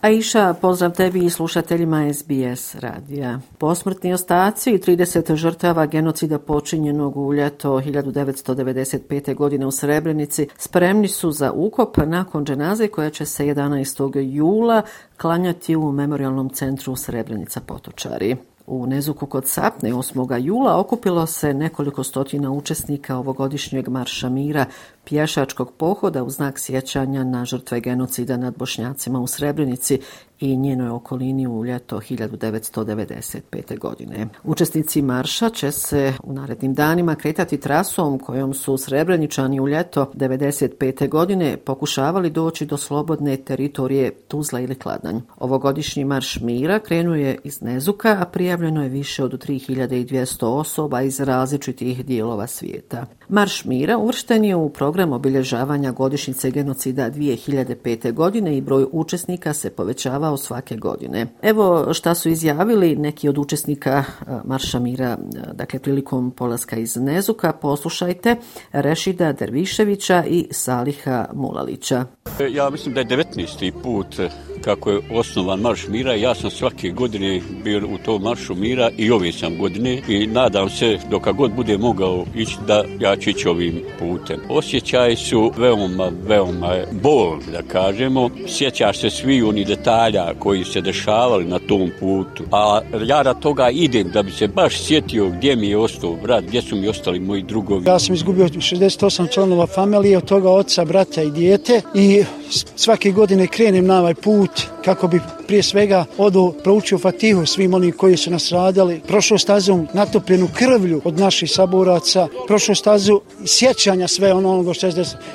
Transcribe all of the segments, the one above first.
Aisha, pozdrav tebi i slušateljima SBS radija. Posmrtni ostaci i 30 žrtava genocida počinjenog u ljeto 1995. godine u Srebrenici spremni su za ukop nakon dženaze koja će se 11. jula klanjati u memorialnom centru Srebrenica Potočari. U Nezuku kod Sapne 8. jula okupilo se nekoliko stotina učesnika ovogodišnjeg marša mira pješačkog pohoda u znak sjećanja na žrtve genocida nad Bošnjacima u Srebrenici i njenoj okolini u ljeto 1995. godine. Učesnici marša će se u narednim danima kretati trasom kojom su Srebreničani u ljeto 1995. godine pokušavali doći do slobodne teritorije Tuzla ili Kladanj. Ovogodišnji marš mira krenuje iz Nezuka, a prijavljeno je više od 3200 osoba iz različitih dijelova svijeta. Marš mira uvršten je u program obilježavanja godišnjice genocida 2005. godine i broj učesnika se povećavao svake godine. Evo šta su izjavili neki od učesnika Marša mira, dakle prilikom polaska iz Nezuka. Poslušajte Rešida Derviševića i Saliha Mulalića. E, ja mislim da je 19. put e, kako je osnovan Marš Mira. Ja sam svake godine bio u tom Maršu Mira i ove sam godine i nadam se dok god bude mogao ići da ja ću ići ovim putem. Osjećaj su veoma, veoma bolni, da kažemo. Sjećaš se svi oni detalja koji se dešavali na tom putu. A ja da toga idem da bi se baš sjetio gdje mi je ostao brat, gdje su mi ostali moji drugovi. Ja sam izgubio 68 članova familije, od toga oca, brata i dijete i svake godine krenem na ovaj put kako bi prije svega odu proučio Fatihu svim onim koji su nas radili, prošao stazu natopljenu krvlju od naših saboraca, prošao stazu sjećanja sve ono onoga što je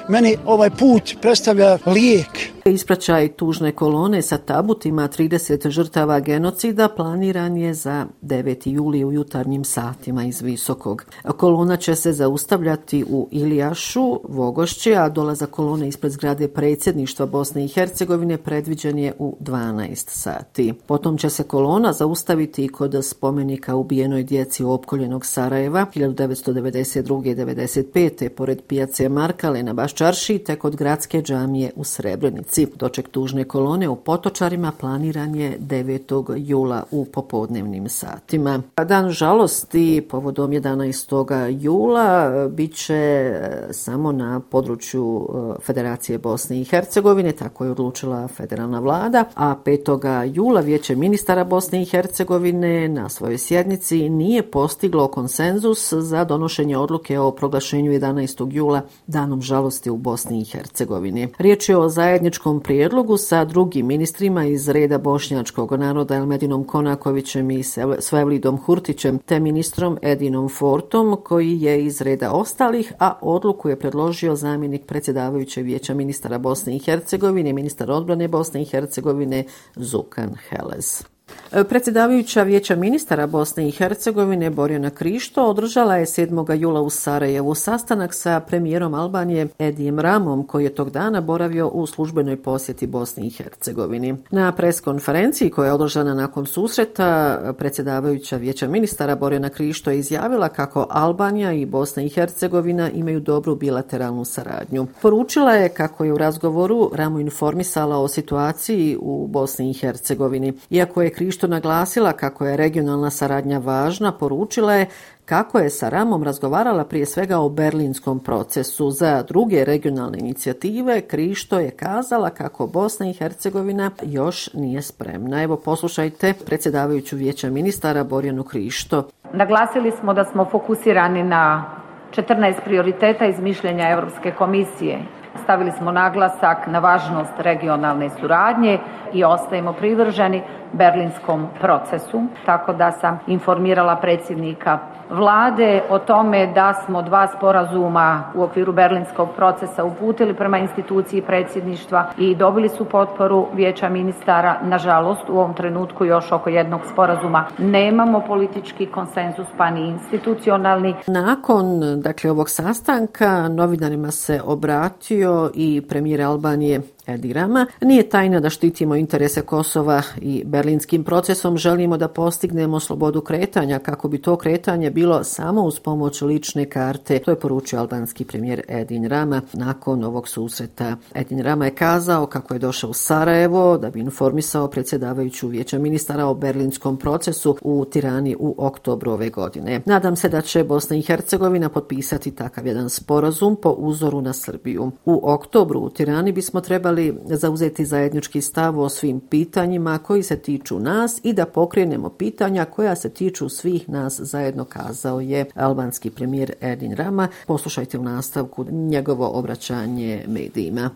Meni ovaj put predstavlja lijek Ispraćaj tužne kolone sa tabutima 30 žrtava genocida planiran je za 9. juli u jutarnjim satima iz Visokog. Kolona će se zaustavljati u Ilijašu, Vogošće, a dolaza kolone ispred zgrade predsjedništva Bosne i Hercegovine predviđen je u 12 sati. Potom će se kolona zaustaviti kod spomenika ubijenoj djeci opkoljenog Sarajeva 1992. i 1995. pored pijace Markale na Baščarši te kod gradske džamije u Srebrenici. Srebrenici. Doček tužne kolone u Potočarima planiran je 9. jula u popodnevnim satima. Dan žalosti povodom 11. jula bit će e, samo na području e, Federacije Bosne i Hercegovine, tako je odlučila federalna vlada, a 5. jula vijeće ministara Bosne i Hercegovine na svojoj sjednici nije postiglo konsenzus za donošenje odluke o proglašenju 11. jula danom žalosti u Bosni i Hercegovini. Riječ je o zajedničkom zajedničkom prijedlogu sa drugim ministrima iz reda bošnjačkog naroda Elmedinom Konakovićem i Svevlidom Hurtićem te ministrom Edinom Fortom koji je iz reda ostalih, a odluku je predložio zamjenik predsjedavajućeg vijeća ministara Bosne i Hercegovine, ministar odbrane Bosne i Hercegovine Zukan Heles. Predsjedavajuća vijeća ministara Bosne i Hercegovine Borjana Krišto održala je 7. jula u Sarajevu sastanak sa premijerom Albanije Edijem Ramom koji je tog dana boravio u službenoj posjeti Bosni i Hercegovini. Na preskonferenciji koja je održana nakon susreta predsjedavajuća vijeća ministara Borjana Krišto je izjavila kako Albanija i Bosna i Hercegovina imaju dobru bilateralnu saradnju. Poručila je kako je u razgovoru Ramu informisala o situaciji u Bosni i Hercegovini. Iako je Krišto naglasila kako je regionalna saradnja važna, poručila je kako je sa Ramom razgovarala prije svega o berlinskom procesu. Za druge regionalne inicijative Krišto je kazala kako Bosna i Hercegovina još nije spremna. Evo poslušajte predsjedavajuću vijeća ministara Borjanu Krišto. Naglasili smo da smo fokusirani na 14 prioriteta iz mišljenja Europske komisije stavili smo naglasak na važnost regionalne suradnje i ostajemo privrženi berlinskom procesu. Tako da sam informirala predsjednika vlade o tome da smo dva sporazuma u okviru berlinskog procesa uputili prema instituciji predsjedništva i dobili su potporu vijeća ministara. Nažalost, u ovom trenutku još oko jednog sporazuma nemamo politički konsenzus pa ni institucionalni. Nakon dakle, ovog sastanka novinarima se obratio i premijer Albanije dirama. Nije tajna da štitimo interese Kosova i berlinskim procesom želimo da postignemo slobodu kretanja kako bi to kretanje bilo samo uz pomoć lične karte. To je poručio albanski premijer Edin Rama nakon ovog susreta. Edin Rama je kazao kako je došao u Sarajevo da bi informisao predsjedavajuću vijeća ministara o berlinskom procesu u Tirani u oktobru ove godine. Nadam se da će Bosna i Hercegovina potpisati takav jedan sporazum po uzoru na Srbiju. U oktobru u Tirani bismo trebali zauzeti zajednički stav o svim pitanjima koji se tiču nas i da pokrenemo pitanja koja se tiču svih nas zajedno kazao je albanski premijer Edin Rama. Poslušajte u nastavku njegovo obraćanje medijima.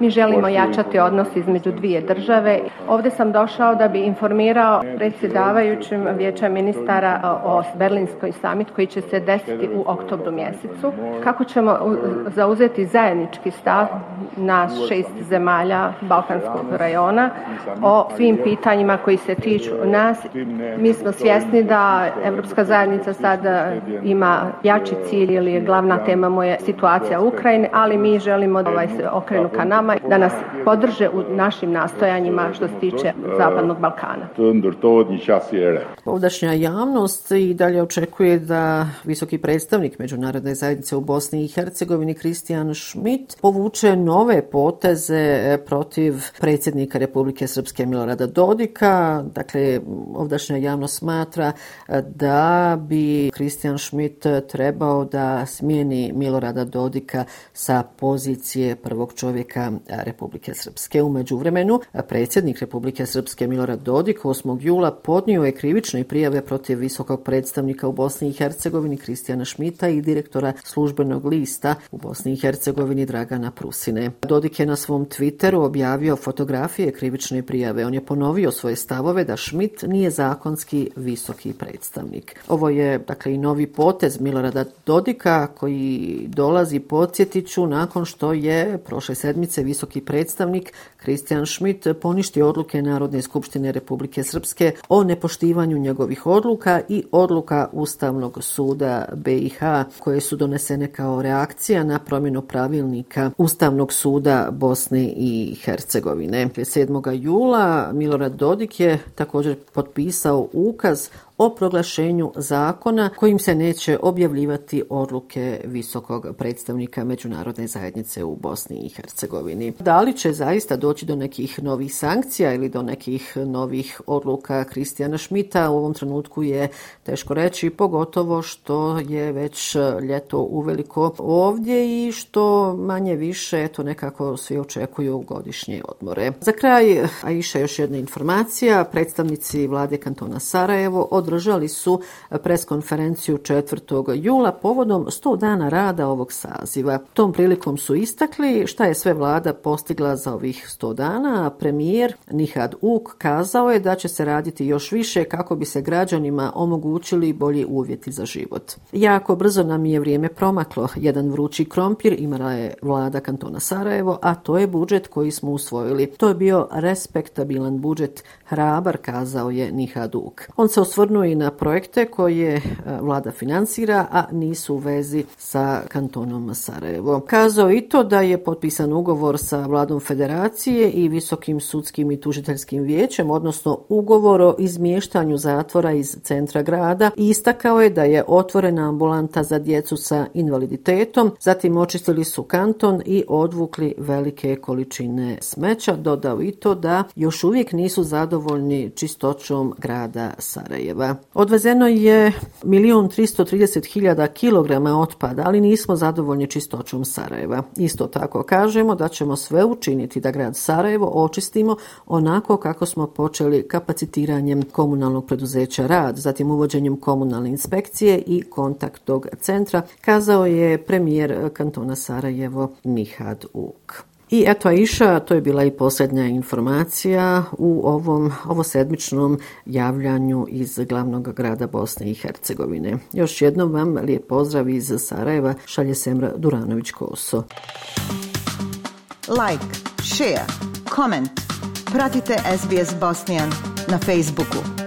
Mi želimo jačati odnos između dvije države. Ovdje sam došao da bi informirao predsjedavajućim vijeća ministara o Berlinskoj summit koji će se desiti u oktobru mjesecu. Kako ćemo zauzeti zajednički stav na šest zemalja Balkanskog rajona o svim pitanjima koji se tiču nas. Mi smo svjesni da Evropska zajednica sada ima jači cilj ili je glavna tema moje situacija u Ukrajini, ali mi želimo da ovaj se okrenu ka nama, da nas podrže u našim nastojanjima što se tiče Zapadnog Balkana. Ovdašnja javnost i dalje očekuje da visoki predstavnik Međunarodne zajednice u Bosni i Hercegovini Kristijan Schmidt povuče nove poteze protiv predsjednika Republike Srpske Milorada Dodika. Dakle, ovdašnja javnost smatra da bi Kristijan Schmidt trebao da smijeni Milorada Dodika sa pozicije prvog čovjeka Republike Srpske. Umeđu vremenu, predsjednik Republike Srpske Milorad Dodik 8. jula podnio je krivične prijave protiv visokog predstavnika u Bosni i Hercegovini Kristijana Šmita i direktora službenog lista u Bosni i Hercegovini Dragana Prusine. Dodik je na svom Twitteru objavio fotografije krivične prijave. On je ponovio svoje stavove da Šmit nije zakonski visoki predstavnik. Ovo je dakle i novi potez Milorada Dodika koji dolazi podsjetiću nakon što je prošle sedmice visoki predstavnik Kristijan Schmidt poništi odluke Narodne skupštine Republike Srpske o nepoštivanju njegovih odluka i odluka Ustavnog suda BiH koje su donesene kao reakcija na promjenu pravilnika Ustavnog suda Bosne i Hercegovine. 7. jula Milorad Dodik je također potpisao ukaz o proglašenju zakona kojim se neće objavljivati odluke visokog predstavnika Međunarodne zajednice u Bosni i Hercegovini. Da li će zaista doći do nekih novih sankcija ili do nekih novih odluka Kristijana Šmita u ovom trenutku je teško reći, pogotovo što je već ljeto uveliko ovdje i što manje više eto nekako svi očekuju godišnje odmore. Za kraj, a iša još jedna informacija, predstavnici vlade kantona Sarajevo od održali su preskonferenciju 4. jula povodom 100 dana rada ovog saziva. Tom prilikom su istakli šta je sve vlada postigla za ovih 100 dana, a premijer Nihad Uk kazao je da će se raditi još više kako bi se građanima omogućili bolji uvjeti za život. Jako brzo nam je vrijeme promaklo. Jedan vrući krompir imala je vlada kantona Sarajevo, a to je budžet koji smo usvojili. To je bio respektabilan budžet, hrabar, kazao je Nihad Uk. On se osvrnuo naravno i na projekte koje e, vlada finansira, a nisu u vezi sa kantonom Sarajevo. Kazao i to da je potpisan ugovor sa vladom federacije i visokim sudskim i tužiteljskim vijećem, odnosno ugovor o izmještanju zatvora iz centra grada i istakao je da je otvorena ambulanta za djecu sa invaliditetom, zatim očistili su kanton i odvukli velike količine smeća, dodao i to da još uvijek nisu zadovoljni čistoćom grada Sarajeva. Odvezeno je 1.330.000 kg otpada, ali nismo zadovoljni čistoćom Sarajeva. Isto tako kažemo da ćemo sve učiniti da grad Sarajevo očistimo onako kako smo počeli kapacitiranjem komunalnog preduzeća rad, zatim uvođenjem komunalne inspekcije i kontaktog centra, kazao je premijer kantona Sarajevo Mihad Uk. I eto Aisha, to je bila i posljednja informacija u ovom ovosedmičnom javljanju iz glavnog grada Bosne i Hercegovine. Još jednom vam lijep pozdrav iz Sarajeva, šalje Semra Duranović-Koso. Like, share, comment. Pratite SBS Bosnian na Facebooku.